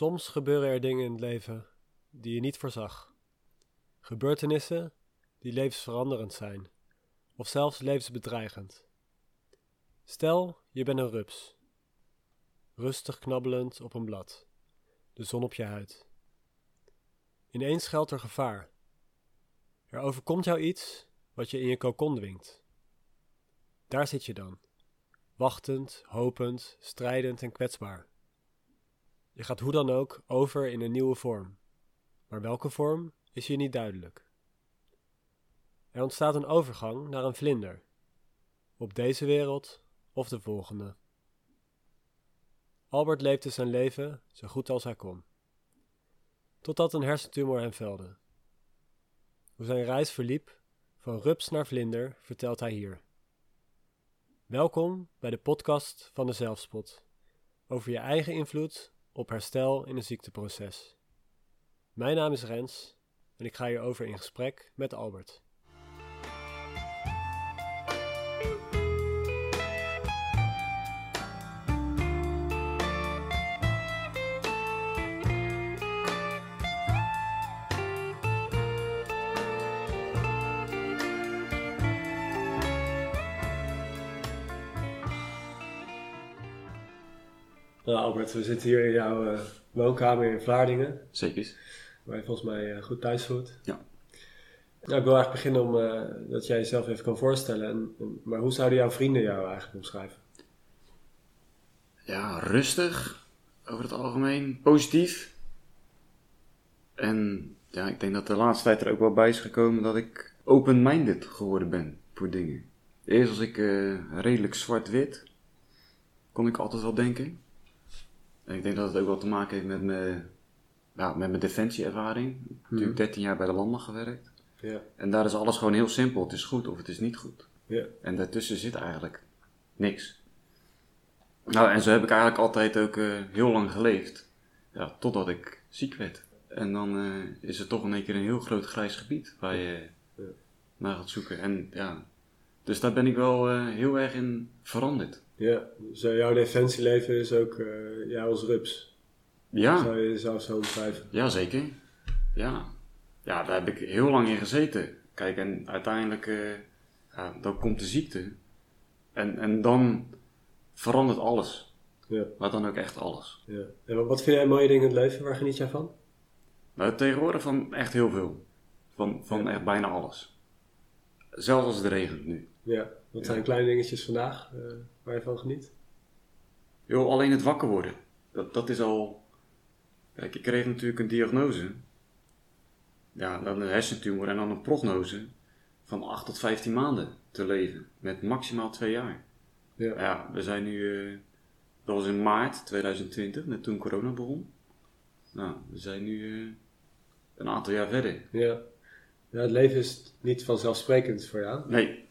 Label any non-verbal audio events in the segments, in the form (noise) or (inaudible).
Soms gebeuren er dingen in het leven die je niet voorzag. Gebeurtenissen die levensveranderend zijn, of zelfs levensbedreigend. Stel, je bent een rups, rustig knabbelend op een blad, de zon op je huid. Ineens geldt er gevaar. Er overkomt jou iets wat je in je kokon dwingt. Daar zit je dan, wachtend, hopend, strijdend en kwetsbaar. Je gaat hoe dan ook over in een nieuwe vorm, maar welke vorm is je niet duidelijk. Er ontstaat een overgang naar een vlinder, op deze wereld of de volgende. Albert leefde zijn leven zo goed als hij kon, totdat een hersentumor hem velde. Hoe zijn reis verliep, van rups naar vlinder, vertelt hij hier. Welkom bij de podcast van de Zelfspot, over je eigen invloed op herstel in een ziekteproces. Mijn naam is Rens en ik ga hierover in gesprek met Albert. Nou Albert, we zitten hier in jouw uh, woonkamer in Vlaardingen. Zeker. Waar je volgens mij uh, goed thuis voelt. Ja. Nou, ik wil eigenlijk beginnen om uh, dat jij jezelf even kan voorstellen. En, en, maar hoe zouden jouw vrienden jou eigenlijk omschrijven? Ja, rustig. Over het algemeen. Positief. En ja, ik denk dat de laatste tijd er ook wel bij is gekomen dat ik open-minded geworden ben voor dingen. Eerst was ik redelijk zwart-wit. Kon ik altijd wel denken. En ik denk dat het ook wel te maken heeft met mijn, ja, met mijn defensieervaring. Ik heb natuurlijk 13 jaar bij de landmacht gewerkt. Ja. En daar is alles gewoon heel simpel. Het is goed of het is niet goed. Ja. En daartussen zit eigenlijk niks. Nou, en zo heb ik eigenlijk altijd ook uh, heel lang geleefd. Ja, totdat ik ziek werd. En dan uh, is het toch in één keer een heel groot grijs gebied waar je Ja. naar gaat zoeken. En ja, dus daar ben ik wel uh, heel erg in veranderd. Ja, dus uh, jouw defensieleven is ook uh, jou als rups. Ja. Zou je jezelf zo omschrijven? Ja, zeker. Ja. ja, daar heb ik heel lang in gezeten. Kijk, en uiteindelijk uh, ja, dan komt de ziekte. En, en dan verandert alles. Ja. Maar dan ook echt alles. Ja. En wat vind jij mooie dingen in het leven? Waar geniet jij van? Nou, tegenwoordig van echt heel veel. Van, van Ja. echt bijna alles. Zelfs als het regent nu. Ja. Wat zijn kleine dingetjes vandaag uh, waar je van geniet? Yo, alleen het wakker worden. Dat, dat is al. Kijk, ik kreeg natuurlijk een diagnose. Ja, dan een hersentumor en dan een prognose van 8 tot 15 maanden te leven. Met maximaal 2 jaar. Ja. Ja, we zijn nu. eh, dat was in maart 2020, net toen corona begon. Nou, we zijn nu eh, een aantal jaar verder. Ja. ja. Het leven is niet vanzelfsprekend voor jou. Nee,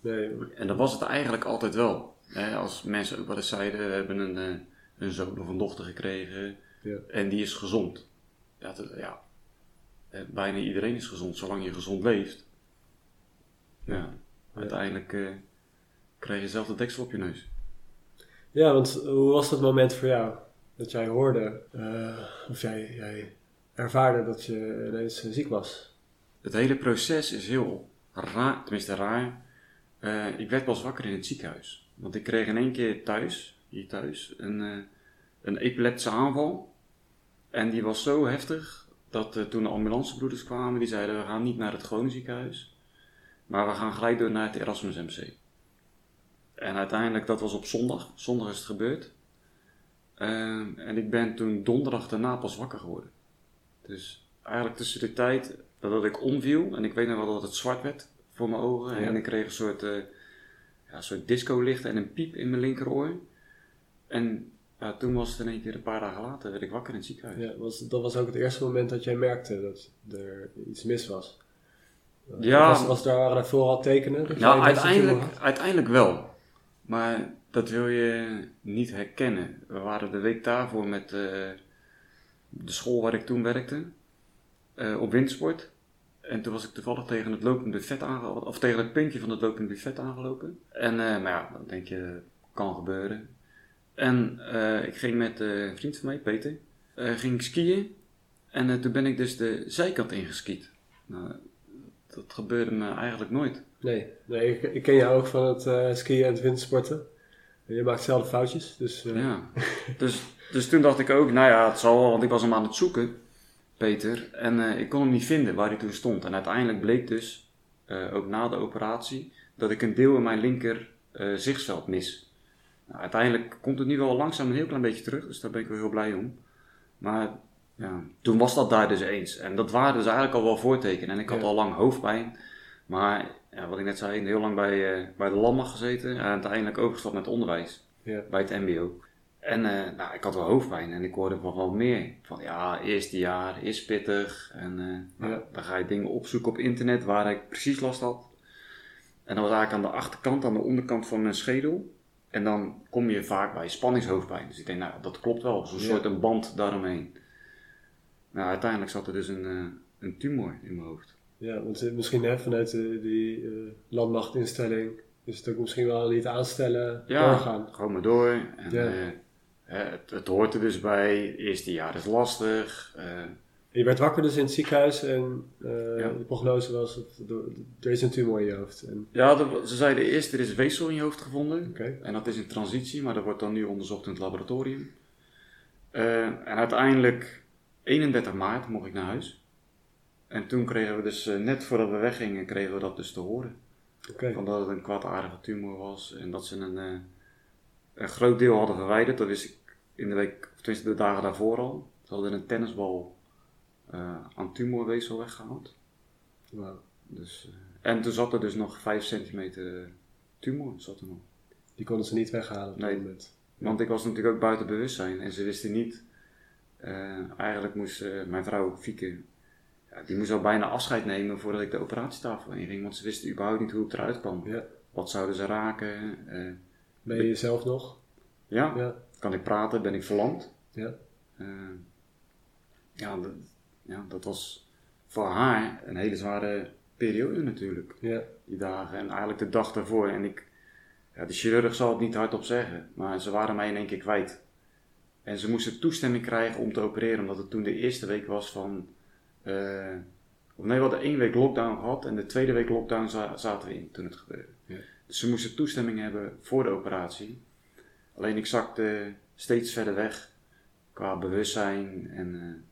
Nee. en dat was het eigenlijk altijd wel. Hè, als mensen ook wel eens zeiden, we hebben een, eh, een zoon of een dochter gekregen Ja. en die is gezond. Ja, dat- ja, eh, bijna iedereen is gezond, zolang je gezond leeft. Ja, uiteindelijk eh, krijg je zelf de deksel op je neus. Ja, want hoe was dat moment voor jou? Dat jij hoorde, uh, of jij, jij ervaarde dat je ineens uh, ziek was? Het hele proces is heel raar, tenminste raar. Uh, ik werd pas wakker in het ziekenhuis. Want ik kreeg in één keer thuis, hier thuis, een, uh, een epileptische aanval. En die was zo heftig dat uh, toen de ambulancebroeders kwamen, die zeiden we gaan niet naar het gewone ziekenhuis. Maar we gaan gelijk door naar het Erasmus MC. En uiteindelijk, dat was op zondag. Zondag is het gebeurd. En ik ben toen donderdag daarna pas wakker geworden. Dus eigenlijk tussen de tijd dat ik omviel, en ik weet nog wel dat het zwart werd voor mijn ogen. Ja. En ik kreeg een soort, uh, ja, een soort disco-licht en een piep in mijn linkeroor. En ja, toen was het in één keer een paar dagen later, werd ik wakker in het ziekenhuis. Ja, was, dat was ook het eerste moment dat jij merkte dat er iets mis was. Ja. Was, was daar, waren vooral tekenen? jij Nou, uiteindelijk, uiteindelijk wel. Maar dat wil je niet herkennen. We waren de week daarvoor met uh, de school waar ik toen werkte, uh, op windsport. En toen was ik toevallig tegen het lopende buffet aangelopen, of tegen het puntje van het lopende buffet aangelopen. En, uh, maar ja, dan denk je, kan gebeuren. En ik ging met een vriend van mij, Peter, eh, ging ik skiën. En eh, toen ben ik dus de zijkant ingeskiet. Nou, dat gebeurde me eigenlijk nooit. Nee, nee ik, ik ken jou ook van het eh, skiën en het wintersporten. Je maakt zelf foutjes, dus... eh, Ja. (laughs) Dus, dus toen dacht ik ook, nou ja, het zal wel, want ik was hem aan het zoeken, Peter. En eh, ik kon hem niet vinden waar hij toen stond. En uiteindelijk bleek dus, eh, ook na de operatie, dat ik een deel in mijn linker eh, zichtsveld mis. Nou, uiteindelijk komt het nu wel langzaam een heel klein beetje terug, dus daar ben ik wel heel blij om. Maar ja, toen was dat daar dus eens. En dat waren dus eigenlijk al wel voortekenen. En ik had Ja. al lang hoofdpijn. Maar ja, wat ik net zei, heel lang bij, bij de landmacht gezeten. En uiteindelijk overgestapt met onderwijs ja. bij het mbo. En eh, nou, ik had wel hoofdpijn en ik hoorde van wel meer. Van ja, eerste jaar is pittig. En eh, nou, Ja. dan ga je dingen opzoeken op internet waar ik precies last had. En dat was eigenlijk aan de achterkant, aan de onderkant van mijn schedel. En dan kom je vaak bij spanningshoofdpijn. Dus ik denk, nou, dat klopt wel. Zo'n Ja. soort een band daaromheen. Nou, uiteindelijk zat er dus een, eh, een tumor in mijn hoofd. Ja, want misschien hè, vanuit die landmachtinstelling is het ook misschien wel niet aanstellen, Ja, doorgaan. gewoon maar door. En, Ja. Het, het hoort er dus bij. Eerste jaar is lastig. eh, Je werd wakker dus in het ziekenhuis en eh, Ja. de prognose was, dat er, is een tumor in je hoofd. En, Ja, ze zeiden eerst er is weefsel in je hoofd gevonden. En dat is in transitie, maar dat wordt dan nu onderzocht in het laboratorium. Eh, en uiteindelijk, 31 maart, mocht ik naar huis. En toen kregen we dus, net voordat we weggingen, kregen we dat dus te horen. Van dat het een kwaadaardige tumor was en dat ze een, een groot deel hadden verwijderd. Dat wist ik in de week, of tenminste de dagen daarvoor al. Ze hadden een tennisbal eh, aan tumorweefsel weggehaald. Wauw. Dus, eh, en toen zat er dus nog 5 centimeter tumor. Zat er nog. Die konden ze niet weghalen op dat Nee. moment. Want ik was natuurlijk ook buiten bewustzijn en ze wisten niet. eh, eigenlijk moest eh, mijn vrouw, Fieke, ja, die moest al bijna afscheid nemen voordat ik de operatietafel inging. Want ze wisten überhaupt niet hoe het eruit kwam. Ja. Wat zouden ze raken? eh, Ben je jezelf nog? ja, Ja. Kan ik praten? Ben ik verlamd? Ja. Eh, ja, dat, ja, dat was voor haar een hele zware periode natuurlijk. Ja. die dagen en eigenlijk de dag daarvoor. En ik, ja, de chirurg zal het niet hardop zeggen, maar ze waren mij in één keer kwijt. En ze moesten toestemming krijgen om te opereren, omdat het toen de eerste week was van. eh, of nee, we hadden één week lockdown gehad en de tweede week lockdown za- zaten we in toen het gebeurde. Ja. Dus ze moesten toestemming hebben voor de operatie. Alleen ik zakte steeds verder weg qua bewustzijn. En eh,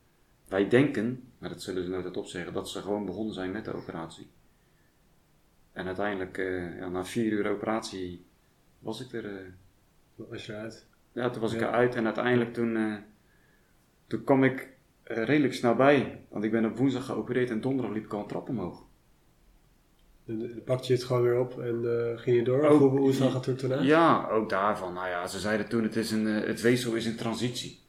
wij denken, maar dat zullen ze nooit hardop zeggen, dat ze gewoon begonnen zijn met de operatie. En uiteindelijk, eh, ja, na vier uur operatie, was ik er. eh, Wat was je eruit? ja, toen was ik eruit en uiteindelijk toen, eh, toen kwam ik eh, redelijk snel bij. Want ik ben op woensdag geopereerd en donderdag liep ik al een trap omhoog. En dan pakte je het gewoon weer op en eh, ging je door? Ook- hoe, hoe zag het er toen uit? Ja, ook daarvan. Nou ja, ze zeiden toen het, is een, eh, het weefsel is in transitie.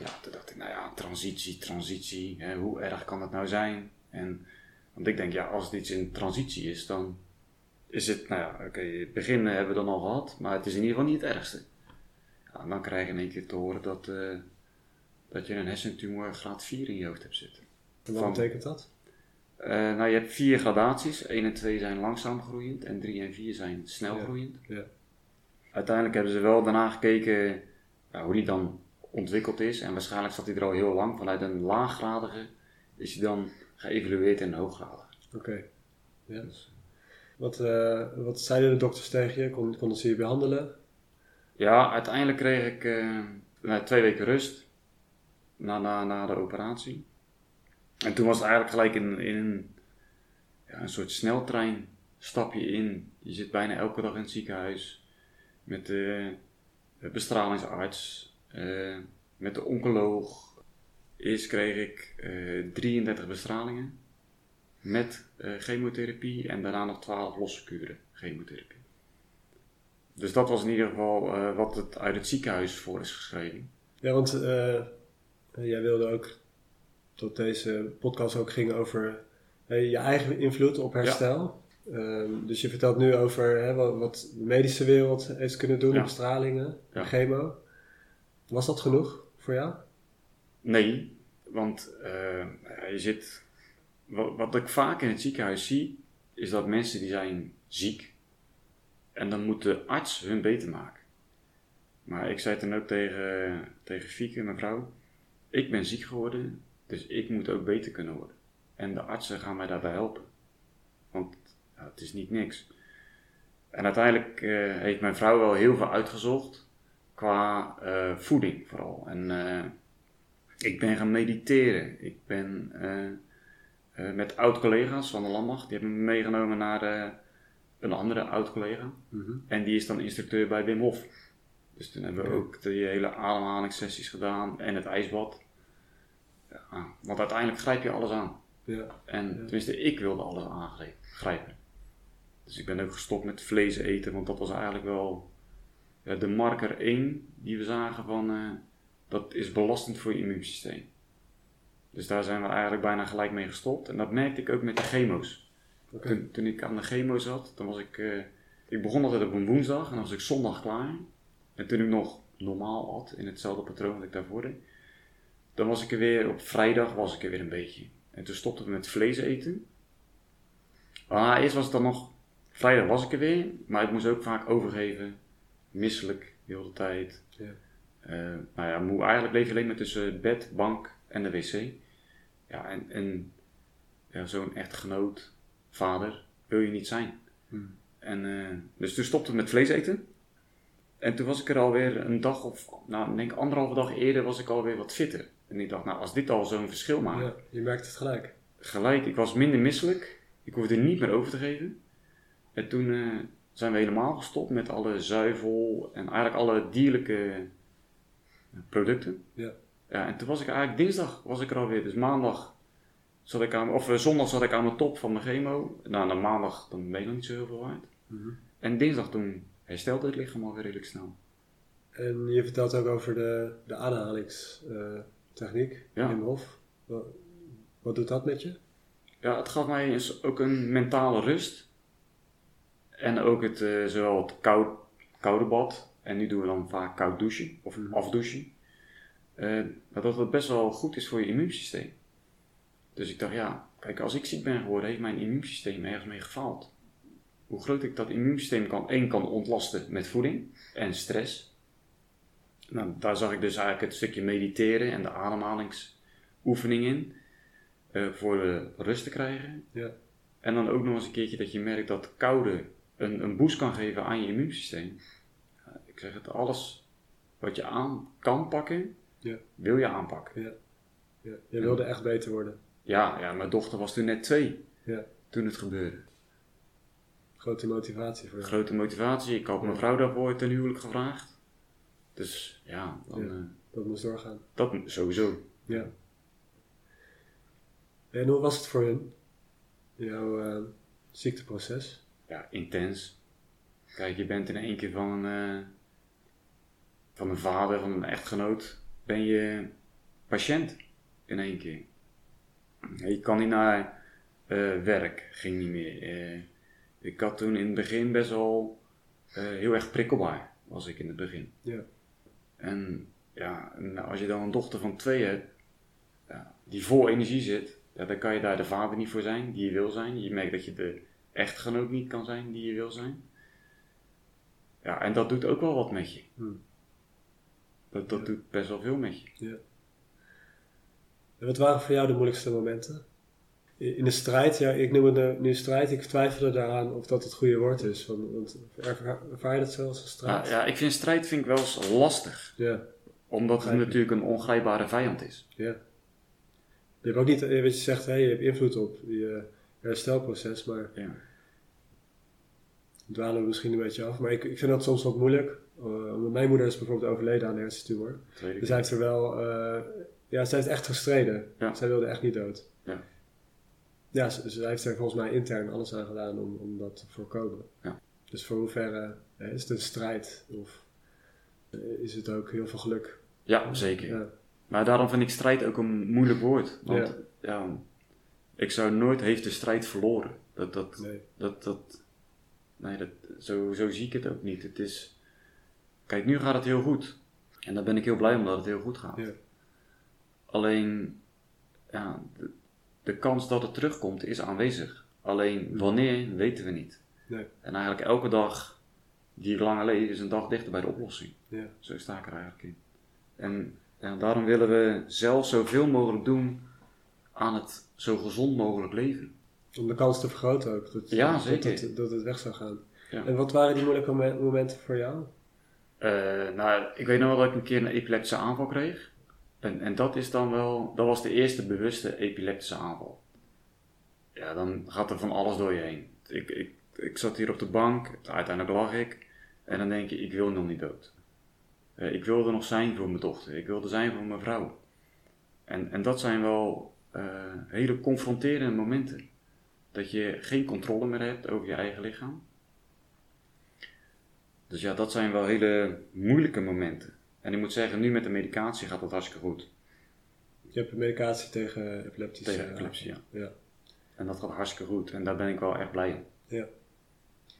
Ja, toen dacht ik, nou ja, transitie, transitie. Hè, hoe erg kan dat nou zijn? En, want ik denk, ja, als het iets in transitie is, dan is het, nou ja, oké, het begin hebben we dan al gehad, maar het is in ieder geval niet het ergste. Ja, en dan krijg je in één keer te horen dat, eh, dat je een hersentumor graad 4 in je hoofd hebt zitten. En wat van- betekent dat? Eh, nou, je hebt vier gradaties. 1 en 2 zijn langzaam groeiend en 3 en 4 zijn snel groeiend. Ja. Uiteindelijk hebben ze wel daarna gekeken ja, hoe die dan ontwikkeld is. En waarschijnlijk zat hij er al heel lang. Vanuit een laaggradige is hij dan geëvalueerd in een hooggradige. Oké. Ja. Dus, Wat, eh, wat zeiden de dokters tegen je? Kon, konden ze je behandelen? ja, uiteindelijk kreeg ik eh, nou, twee weken rust na, na, na de operatie. En toen was het eigenlijk gelijk in, in een, ja, een soort sneltrein. Stap je in, je zit bijna elke dag in het ziekenhuis met de, bestralingsarts, eh, met de oncoloog. Eerst kreeg ik eh 33 bestralingen met eh, chemotherapie en daarna nog 12 losse kuren chemotherapie. Dus dat was in ieder geval eh, wat het uit het ziekenhuis voor is geschreven. Ja, want eh, jij wilde ook dat deze podcast ook ging over je eigen invloed op herstel. Ehm, dus je vertelt nu over hè, wat, wat de medische wereld heeft kunnen doen, Ja. de bestralingen, Ja. chemo. Was dat genoeg voor jou? Nee, want eh, je zit. Wat, wat ik vaak in het ziekenhuis zie, is dat mensen die zijn ziek. En dan moet de arts hun beter maken. Maar ik zei toen ook tegen, tegen Fieke, mijn vrouw. ik ben ziek geworden, dus ik moet ook beter kunnen worden. En de artsen gaan mij daarbij helpen. Want ja, het is niet niks. En uiteindelijk eh, heeft mijn vrouw wel heel veel uitgezocht qua eh, voeding vooral. En eh, ik ben gaan mediteren. Ik ben met oud-collega's van de landmacht, die hebben me meegenomen naar een andere oud-collega. Mhm. En die is dan instructeur bij Wim Hof. Dus toen hebben we ook die hele ademhalingssessies gedaan en het ijsbad. Want uiteindelijk grijp je alles aan. Ja. En tenminste, ik wilde alles aangrijpen. Dus ik ben ook gestopt met vlees eten, want dat was eigenlijk wel de marker 1 die we zagen van eh, dat is belastend voor je immuunsysteem. Dus daar zijn we eigenlijk bijna gelijk mee gestopt. En dat merkte ik ook met de chemo's. Toen, toen ik aan de chemo zat, dan was ik. eh, ik begon altijd op een woensdag en dan was ik zondag klaar. En toen ik nog normaal at, in hetzelfde patroon dat ik daarvoor deed, dan was ik er weer, op vrijdag was ik er weer een beetje. En toen stopte we met vlees eten. Ah, eerst was het dan nog, vrijdag was ik er weer, maar ik moest ook vaak overgeven. Misselijk, de hele tijd. Ja. Eh, nou ja, moe. Eigenlijk bleef je alleen maar tussen bed, bank en de wc. Ja, en, en ja, zo'n echtgenoot, vader, wil je niet zijn. Hmm. En, eh, dus toen stopte het met vlees eten. En toen was ik er alweer een dag of, nou, ik denk anderhalve dag eerder was ik alweer wat fitter. En ik dacht, nou, als dit al zo'n verschil maakt, Ja, je merkt het gelijk. gelijk, ik was minder misselijk. Ik hoefde niet meer over te geven. En toen eh, zijn we helemaal gestopt met alle zuivel en eigenlijk alle dierlijke eh, producten. Ja. Ja, en toen was ik eigenlijk dinsdag was ik er alweer. Dus maandag zat ik aan, of eh, zondag zat ik aan mijn top van mijn chemo. Nou, dan maandag dan ben je nog niet zo heel veel waard. Mhm. En dinsdag toen herstelde het lichaam alweer redelijk snel. En je vertelt ook over de, de aanhalingstechniek Ja. in Hof. Wat, wat doet dat met je? Ja, het gaf mij eens ook een mentale rust. En ook het, eh, zowel het koud, koude bad. En nu doen we dan vaak koud douchen of Mhm. afdouchen. Eh, maar dat het best wel goed is voor je immuunsysteem. Dus ik dacht, ja, kijk, als ik ziek ben geworden, heeft mijn immuunsysteem ergens mee gefaald. Hoe groot ik dat immuunsysteem kan, één kan ontlasten met voeding en stress. Nou, daar zag ik dus eigenlijk het stukje mediteren en de ademhalingsoefening in. eh, voor de rust te krijgen. Ja. En dan ook nog eens een keertje dat je merkt dat koude een, een boost kan geven aan je immuunsysteem. Ik zeg het, alles wat je aan kan pakken, Ja. wil je aanpakken. Ja. Je wilde echt beter worden. Ja, ja, mijn dochter was toen net twee, Ja. toen het gebeurde. Grote motivatie voor je. Grote motivatie, ik had mijn vrouw daarvoor ten huwelijk gevraagd. Dus ja, dan, Ja. eh, Dat moest doorgaan. dat sowieso. Ja. En hoe was het voor hun? Jouw eh, ziekteproces? Ja, intens. Kijk, je bent in één keer van een, eh, van een vader, van een echtgenoot, ben je patiënt in één keer. Je kan niet naar werk, ging niet meer. Ik had toen in het begin best wel heel erg prikkelbaar, was ik in het begin. Ja. En ja, en als je dan een dochter van twee hebt, ja, die vol energie zit, ja, dan kan je daar de vader niet voor zijn die je wil zijn. Je merkt dat je de echtgenoot niet kan zijn die je wil zijn. Ja, en dat doet ook wel wat met je. Hmm. Dat, dat Ja. doet best wel veel met je. En wat waren voor jou de moeilijkste momenten? In de strijd, ja, ik noem het nu- nu strijd, ik twijfelde daaraan of dat het goede woord is. Want, want ervaar, ervaar je dat zo als een Ja, strijd? ja, ik vind strijd vind ik wel eens lastig. Ja, Omdat het natuurlijk een ongrijpbare vijand is. ja. Je hebt ook niet, eh, wat je zegt, hè, je hebt invloed op je herstelproces, maar Ja. dwalen we misschien een beetje af. Maar ik, ik vind dat soms wat moeilijk. Uh, omdat mijn moeder is bijvoorbeeld overleden aan hersentumor. Weet. Dus zij heeft er wel, eh, ja, zij heeft echt gestreden. Ja. Zij wilde echt niet dood. Ja. Ja, ze, ze heeft er volgens mij intern alles aan gedaan om, om dat te voorkomen. Ja. Dus voor hoeverre eh, is het een strijd? Of eh, is het ook heel veel geluk? Ja, zeker. Ja. Maar daarom vind ik strijd ook een moeilijk woord. Want Ja. ja. ik zou nooit heeft de strijd verloren. Dat, dat, Nee. dat, dat, nee, dat, zo, zo zie ik het ook niet. Het is, kijk, nu gaat het heel goed. En daar ben ik heel blij om dat het heel goed gaat. Ja. Alleen, ja, de, kans dat het terugkomt is aanwezig. Alleen wanneer, weten we niet. Nee. En eigenlijk elke dag die ik langer leef is een dag dichter bij de oplossing. Ja. Zo sta ik er eigenlijk in. En En daarom willen we zelf zoveel mogelijk doen aan het zo gezond mogelijk leven. Om de kans te vergroten ook. Dat, Ja, zeker. het- Dat, het weg zou gaan. Ja. En wat waren die moeilijke momen- momenten voor jou? Eh, nou, ik weet nog wel dat ik een keer een epileptische aanval kreeg. En, en dat is dan wel, dat was de eerste bewuste epileptische aanval. Ja, dan gaat er van alles door je heen. Ik, ik, ik zat hier op de bank, uiteindelijk lag ik. En dan denk je, ik wil nog niet dood. Eh, ik wilde nog zijn voor mijn dochter, ik wilde zijn voor mijn vrouw. En, en dat zijn wel eh, hele confronterende momenten. Dat je geen controle meer hebt over je eigen lichaam. Dus ja, dat zijn wel hele moeilijke momenten. En ik moet zeggen, nu met de medicatie gaat dat hartstikke goed. Je hebt medicatie tegen epileptische... Tegen epilepsie, ja. ja. En dat gaat hartstikke goed. En daar ben ik wel echt blij om. Ja.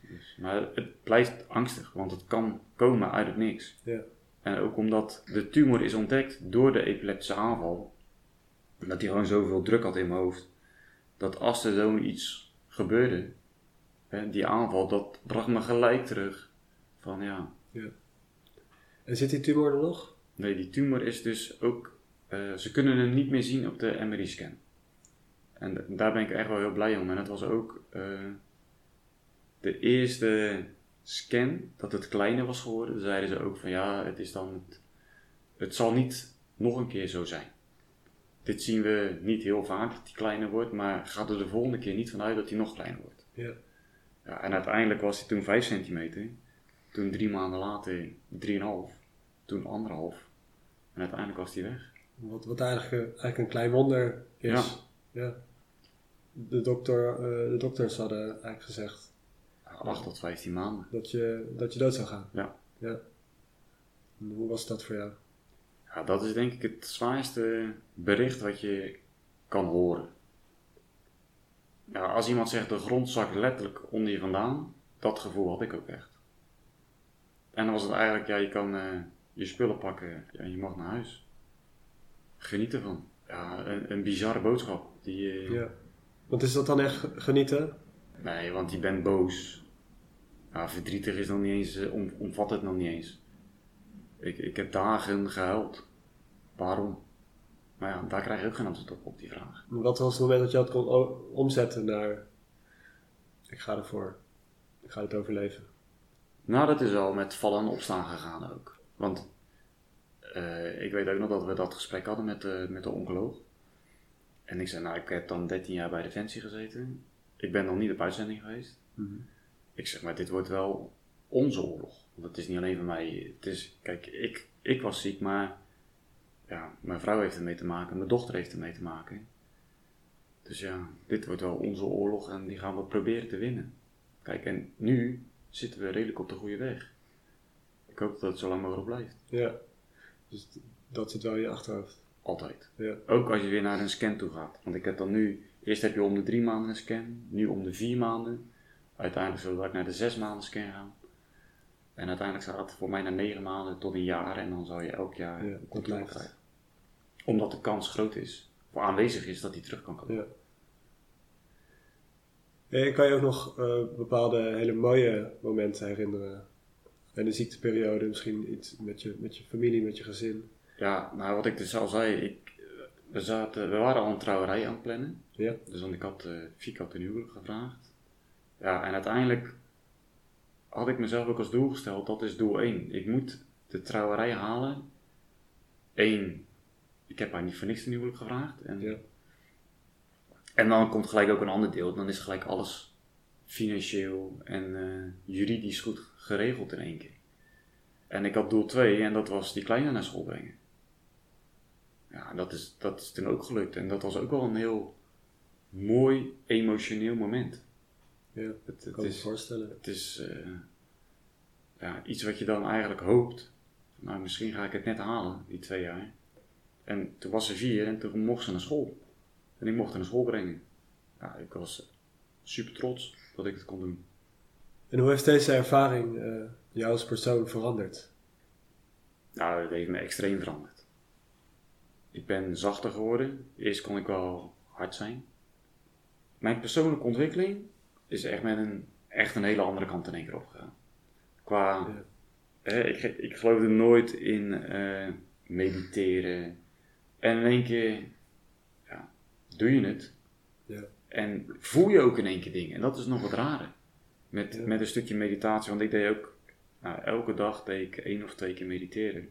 Dus, maar het blijft angstig, want het kan komen uit het niks. Ja. En ook omdat de tumor is ontdekt door de epileptische aanval, dat hij gewoon zoveel druk had in mijn hoofd, dat als er zoiets gebeurde, hè, die aanval, dat bracht me gelijk terug van ja, En zit die tumor er nog? Nee, die tumor is dus ook. eh, ze kunnen hem niet meer zien op de MRI-scan. En daar ben ik echt wel heel blij om. En dat was ook eh, de eerste scan dat het kleiner was geworden. Toen zeiden ze ook van ja, het is dan. Het, het zal niet nog een keer zo zijn. Dit zien we niet heel vaak dat hij kleiner wordt, maar gaat er de volgende keer niet vanuit dat hij nog kleiner wordt. Ja. Ja, en uiteindelijk was hij toen 5 centimeter. Toen drie maanden later 3,5. Toen anderhalf. En uiteindelijk was hij weg. Wat, wat eigenlijk, eh, eigenlijk een klein wonder is. Ja. De, dokter, eh, de dokters hadden eigenlijk gezegd 8 tot 15 maanden. dat je, dat je dood zou gaan. Ja. ja. En hoe was dat voor jou? Ja, dat is denk ik het zwaarste bericht wat je kan horen. Ja, als iemand zegt de grond zakt letterlijk onder je vandaan, dat gevoel had ik ook echt. En dan was het eigenlijk, ja, je kan eh, je spullen pakken en je mag naar huis. Geniet ervan. Ja, een, een bizarre boodschap. Die, eh, Ja. Want is dat dan echt genieten? Nee, want je bent boos. Ja, verdrietig is nog niet eens, eh, om, omvat het nog niet eens. Ik, ik heb dagen gehuild. Waarom? Maar ja, daar krijg je ook geen antwoord op, op die vraag. Wat was het moment dat je dat kon omzetten naar ik ga ervoor, ik ga het overleven? Nou, dat is al met vallen en opstaan gegaan ook. Want eh, ik weet ook nog dat we dat gesprek hadden met de, met de oncoloog. En ik zei, nou, ik heb dan 13 jaar bij Defensie gezeten. Ik ben nog niet op uitzending geweest. Ik zeg, maar dit wordt wel onze oorlog. Want het is niet alleen van mij. Het is, kijk, ik, ik was ziek, maar ja, mijn vrouw heeft ermee te maken, mijn dochter heeft ermee te maken. Dus ja, dit wordt wel onze oorlog en die gaan we proberen te winnen. Kijk, en nu zitten we redelijk op de goede weg. Ik hoop dat het zo lang mogelijk blijft. Ja. Dus dat zit wel in je achterhoofd. Altijd. Ja. Ook als je weer naar een scan toe gaat. Want ik heb dan nu, eerst heb je om de drie maanden een scan, nu om de vier maanden. Uiteindelijk zullen we naar de zes maanden scan gaan. En uiteindelijk gaat het voor mij naar negen maanden tot een jaar en dan zal je elk jaar Ja, controle krijgen. Omdat de kans groot is, of aanwezig is, dat hij terug kan komen. Ja. En kan je ook nog eh, bepaalde hele mooie momenten herinneren? En de ziekteperiode, misschien iets met je, met je familie, met je gezin. Ja, nou wat ik dus al zei, ik, we, zaten, we waren al een trouwerij aan het plannen. Ja. Dus want ik had uh, Fico ten huwelijk gevraagd. Ja, en uiteindelijk had ik mezelf ook als doel gesteld, dat is doel 1. Ik moet de trouwerij halen. Eén, ik heb haar niet voor niks ten huwelijk gevraagd. En, Ja. en dan komt gelijk ook een ander deel, dan is gelijk alles financieel en eh, juridisch goed geregeld in één keer. En ik had doel 2 en dat was die kleine naar school brengen. Ja, dat is, dat is toen ook gelukt. En dat was ook wel een heel mooi, emotioneel moment. Ja, Het, kan me is, voorstellen. het is eh, ja, iets wat je dan eigenlijk hoopt. Nou, misschien ga ik het net halen, die twee jaar. En toen was ze vier en toen mocht ze naar school. En ik mocht haar naar school brengen. Ja, ik was super trots dat ik het kon doen. En hoe heeft deze ervaring eh, jou als persoon veranderd? Nou, het heeft me extreem veranderd. Ik ben zachter geworden. Eerst kon ik wel hard zijn. Mijn persoonlijke ontwikkeling is echt met een, echt een hele andere kant in één keer opgegaan. Qua, Ja. hè, ik, ik geloofde nooit in, eh, mediteren. En in één keer ja, doe je het. Ja. En voel je ook in één keer dingen. En dat is nog wat raar. Met, Ja. met een stukje meditatie. Want ik deed ook, nou, elke dag deed ik één of twee keer mediteren.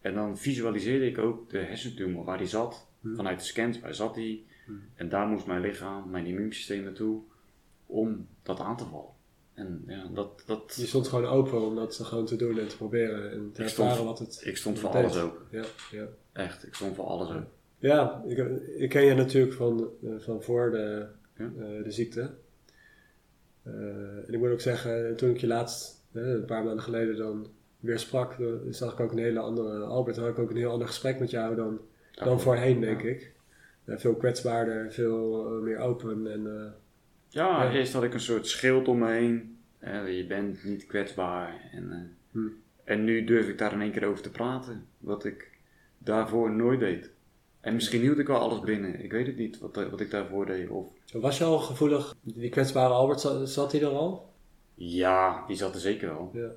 En dan visualiseerde ik ook de hersentumor waar die zat. Hm. Vanuit de scans, waar zat die? Hm. En daar moest mijn lichaam, mijn immuunsysteem naartoe. Om dat aan te vallen. En ja, dat, dat, Je stond gewoon open om dat gewoon te doen en te proberen en te Ik stond- ervaren wat het ik stond voor deed. alles open. Ja, ja. Echt, ik stond voor alles open. Ja, ik, ik ken je natuurlijk van, eh, van voor de, Ja. eh, de ziekte. Eh, en ik moet ook zeggen, toen ik je laatst, een paar maanden geleden dan weer sprak, dan zag ik ook een hele andere Albert, had ik ook een heel ander gesprek met jou dan, dan voorheen, denk ik. Eh, veel kwetsbaarder, veel meer open en Ja, Ja. eerst had ik een soort schild om me heen. Je bent niet kwetsbaar. En, Hm. en nu durf ik daar in één keer over te praten. Wat ik daarvoor nooit deed. En misschien hield ik wel alles binnen. Ik weet het niet wat, wat ik daarvoor deed. Of, was je al gevoelig, die kwetsbare Albert, zat, zat hij er al? ja, die zat er zeker wel. Ja.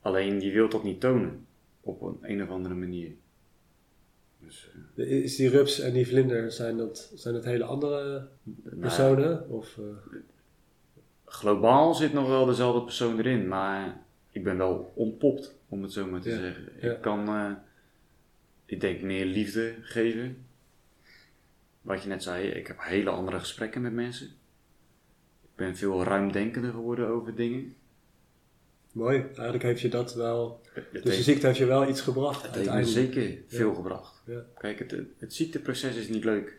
Alleen die wil dat niet tonen. Op een, een of andere manier. Dus, eh, Is die rups en die vlinder, zijn dat, zijn dat hele andere nou, personen? Of, eh, globaal zit nog wel dezelfde persoon erin, maar ik ben wel ontpopt, om het zo maar te Ja, zeggen. ja. Ik kan, eh, ik denk, meer liefde geven. Wat je net zei, ik heb hele andere gesprekken met mensen. Ik ben veel ruimdenkender geworden over dingen. mooi, eigenlijk heeft je dat wel Het Dus de heeft, ziekte heeft je wel iets gebracht het heeft me zeker veel gebracht. Ja. Kijk, het, het ziekteproces is niet leuk.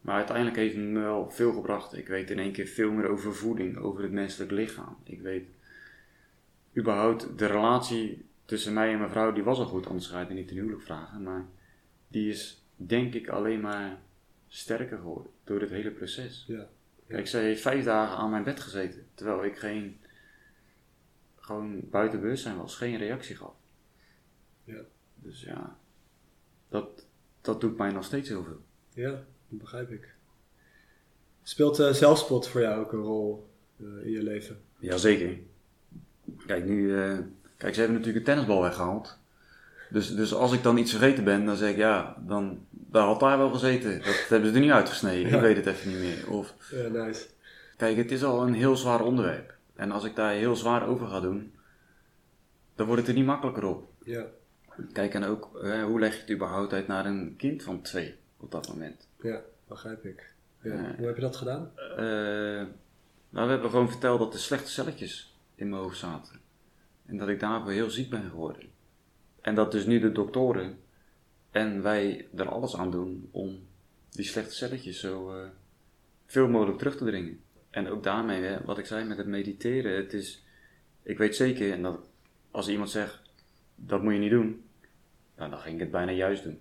Maar uiteindelijk heeft het me wel veel gebracht. Ik weet in één keer veel meer over voeding, over het menselijk lichaam. Ik weet überhaupt de relatie tussen mij en mijn vrouw, die was al goed, anders ga je het niet ten huwelijk vragen. Maar die is denk ik alleen maar sterker geworden door dit hele proces. Ja. Kijk, zij heeft vijf dagen aan mijn bed gezeten, terwijl ik geen, gewoon buiten bewustzijn was, geen reactie gaf. Ja. Dus ja, dat, dat doet mij nog steeds heel veel. Ja, dat begrijp ik. Speelt eh, zelfspot voor jou ook een rol eh, in je leven? Jazeker. Kijk, nu, eh, kijk, ze hebben natuurlijk een tennisbal weggehaald. Dus, dus als ik dan iets vergeten ben, dan zeg ik ja, dan, daar had daar wel gezeten. Dat (laughs) hebben ze er niet uitgesneden. Ja. Ik weet het even niet meer. Of, Ja, nice. kijk, het is al een heel zwaar onderwerp. En als ik daar heel zwaar over ga doen, dan wordt het er niet makkelijker op. Ja, Kijk, en ook, hoe leg je het überhaupt uit naar een kind van twee op dat moment? ja, begrijp ik. Ja. Ja. Hoe heb je dat gedaan? Eh, nou, we hebben gewoon verteld dat er slechte celletjes in mijn hoofd zaten. En dat ik daarvoor heel ziek ben geworden. En dat dus nu de doktoren en wij er alles aan doen om die slechte celletjes zo eh, veel mogelijk terug te dringen. En ook daarmee, hè, wat ik zei met het mediteren, het is, ik weet zeker, en dat als iemand zegt, dat moet je niet doen, nou, dan ging ik het bijna juist doen.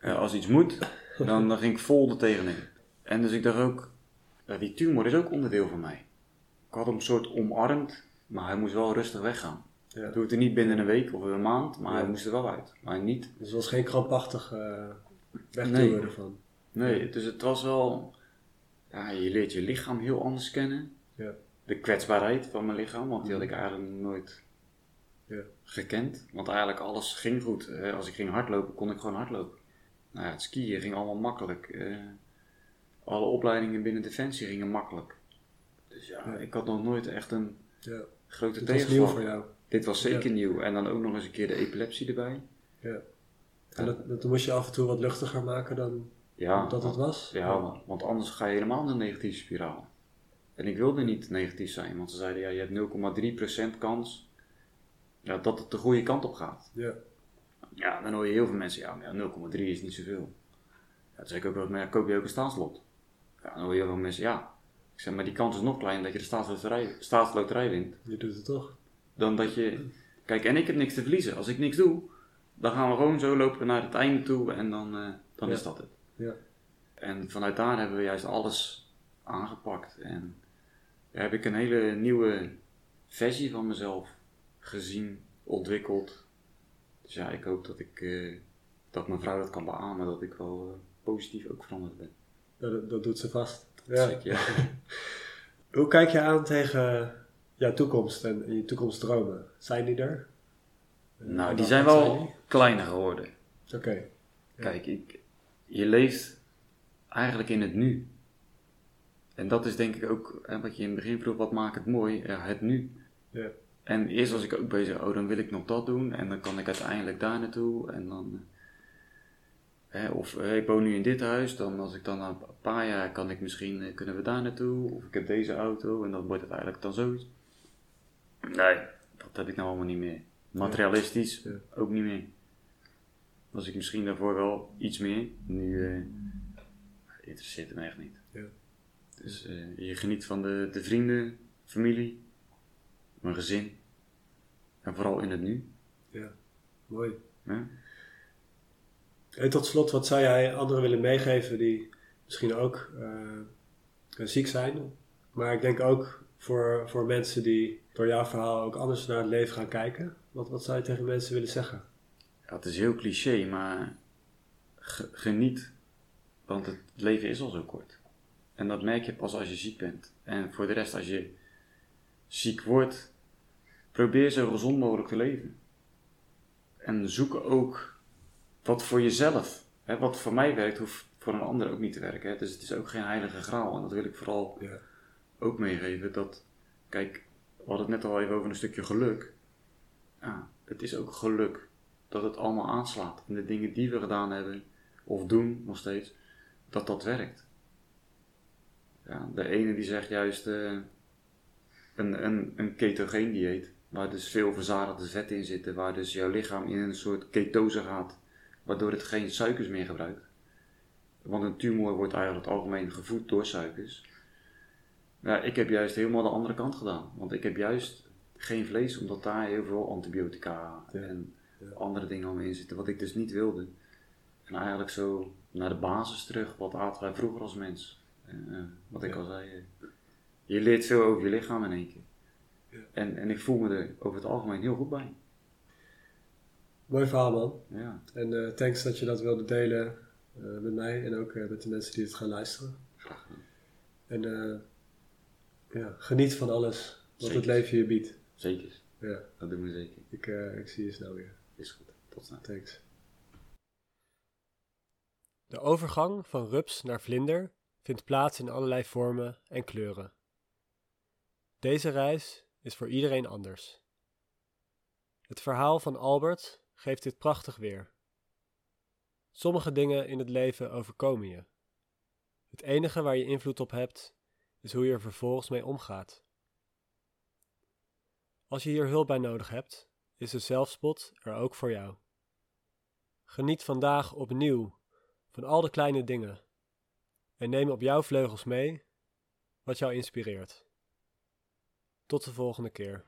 Als iets moet, dan, dan ging ik vol er tegenin. En dus ik dacht ook, die tumor is ook onderdeel van mij. Ik had hem een soort omarmd, maar hij moest wel rustig weggaan. Ja. Het hoefde niet binnen een week of een maand, maar hij moest er wel uit. Maar niet, Dus het was geen krampachtig eh wegduwen Nee. ervan. nee, dus het was wel, ja, je leert je lichaam heel anders kennen. Ja. De kwetsbaarheid van mijn lichaam, want die had ik eigenlijk nooit Ja. gekend. Want eigenlijk alles ging goed. Als ik ging hardlopen, kon ik gewoon hardlopen. Nou ja, het skiën ging allemaal makkelijk. Alle opleidingen binnen Defensie gingen makkelijk. Dus ja, Ja. ik had nog nooit echt een Ja. grote Het was nieuw tegenslag. voor jou. Dit was zeker nieuw. En dan ook nog eens een keer de epilepsie erbij. Ja. En dat, dat moest je af en toe wat luchtiger maken dan Ja, dat het was? Ja, want- want anders ga je helemaal in een negatieve spiraal. En ik wilde niet negatief zijn, want ze zeiden ja, je hebt 0,3% kans ja, dat het de goede kant op gaat. Ja. Ja, dan hoor je heel veel mensen, ja, maar ja 0,3 is niet zoveel. Ja, toen zei ik ook wel, maar ja, koop je ook een staatslot? Ja, dan hoor je heel veel mensen, ja. Ik zeg, maar die kans is nog kleiner dat je de staatsloterij, staatsloterij wint. Je doet het toch? Dan dat je, kijk, en ik heb niks te verliezen. Als ik niks doe, dan gaan we gewoon zo lopen naar het einde toe en dan, eh, dan Ja. is dat het. Ja. En vanuit daar hebben we juist alles aangepakt. En heb ik een hele nieuwe versie van mezelf gezien, ontwikkeld. Dus ja, ik hoop dat ik, eh, dat mijn vrouw dat kan beamen, dat ik wel eh, positief ook veranderd ben. Dat, dat doet ze vast. Ja. ik, ja. (laughs) Hoe kijk je aan tegen jouw toekomst en je toekomstdromen? Zijn die er? Nou, En die zijn wel die? kleiner geworden. Oké. Ja. Kijk, ik, je leeft eigenlijk in het nu. En dat is denk ik ook, hè, wat je in het begin vroeg, wat maakt het mooi? Ja, het nu. Ja. En eerst was ik ook bezig, oh dan wil ik nog dat doen en dan kan ik uiteindelijk daar naartoe. En dan, eh, hè, of eh, ik woon nu in dit huis, dan als ik dan na een paar jaar kan ik misschien, eh, kunnen we daar naartoe. Of ik heb deze auto en dan wordt het eigenlijk dan zoiets. Nee, dat heb ik nou allemaal niet meer. Materialistisch Ja. ook niet meer. Was ik misschien daarvoor wel iets meer. Nu eh, interesseert het me echt niet. Ja. Dus eh, je geniet van de, de vrienden, familie, mijn gezin. En vooral in het nu. ja. Mooi. En tot slot, wat zou jij anderen willen meegeven die misschien ook eh, ziek zijn? Maar ik denk ook voor, voor mensen die door jouw verhaal ook anders naar het leven gaan kijken. Wat, wat zou je tegen mensen willen zeggen? Ja, het is heel cliché, maar ge- geniet. Want het leven is al zo kort. En dat merk je pas als je ziek bent. En voor de rest, als je ziek wordt, probeer zo gezond mogelijk te leven. En zoek ook wat voor jezelf. Hè, wat voor mij werkt, hoeft voor een ander ook niet te werken. Hè. Dus het is ook geen heilige graal. En dat wil ik vooral Ja. Ook meegeven. Dat, kijk, we hadden het net al even over een stukje geluk. Het is ook geluk dat het allemaal aanslaat. En de dingen die we gedaan hebben, of doen nog steeds, dat dat werkt. Ja, de ene die zegt juist eh, een, een, een ketogeen dieet, waar dus veel verzadigde vetten in zitten, waar dus jouw lichaam in een soort ketose gaat, waardoor het geen suikers meer gebruikt. Want een tumor wordt eigenlijk het algemeen gevoed door suikers. Ja, ik heb juist helemaal de andere kant gedaan. Want ik heb juist geen vlees, omdat daar heel veel antibiotica Ja, en ja. andere dingen allemaal in zitten, wat ik dus niet wilde. En eigenlijk zo naar de basis terug, wat aten wij vroeger als mens? En, eh, wat ik Ja. al zei, eh, je leert veel over je lichaam in één keer. Ja. En, en ik voel me er over het algemeen heel goed bij. Mooi verhaal man. Ja, En eh, thanks dat je dat wilde delen met mij en ook met de mensen die het gaan luisteren. graag gedaan. En eh, ja, geniet van alles wat het leven je biedt. Zeker, Ja, dat doen we zeker. ik, eh, ik zie je snel weer. Is goed. Tot snel. Thanks. De overgang van rups naar vlinder vindt plaats in allerlei vormen en kleuren. Deze reis is voor iedereen anders. Het verhaal van Albert geeft dit prachtig weer. Sommige dingen in het leven overkomen je. Het enige waar je invloed op hebt, hoe je er vervolgens mee omgaat. Als je hier hulp bij nodig hebt, is de zelfspot er ook voor jou. Geniet vandaag opnieuw van al de kleine dingen en neem op jouw vleugels mee wat jou inspireert. Tot de volgende keer.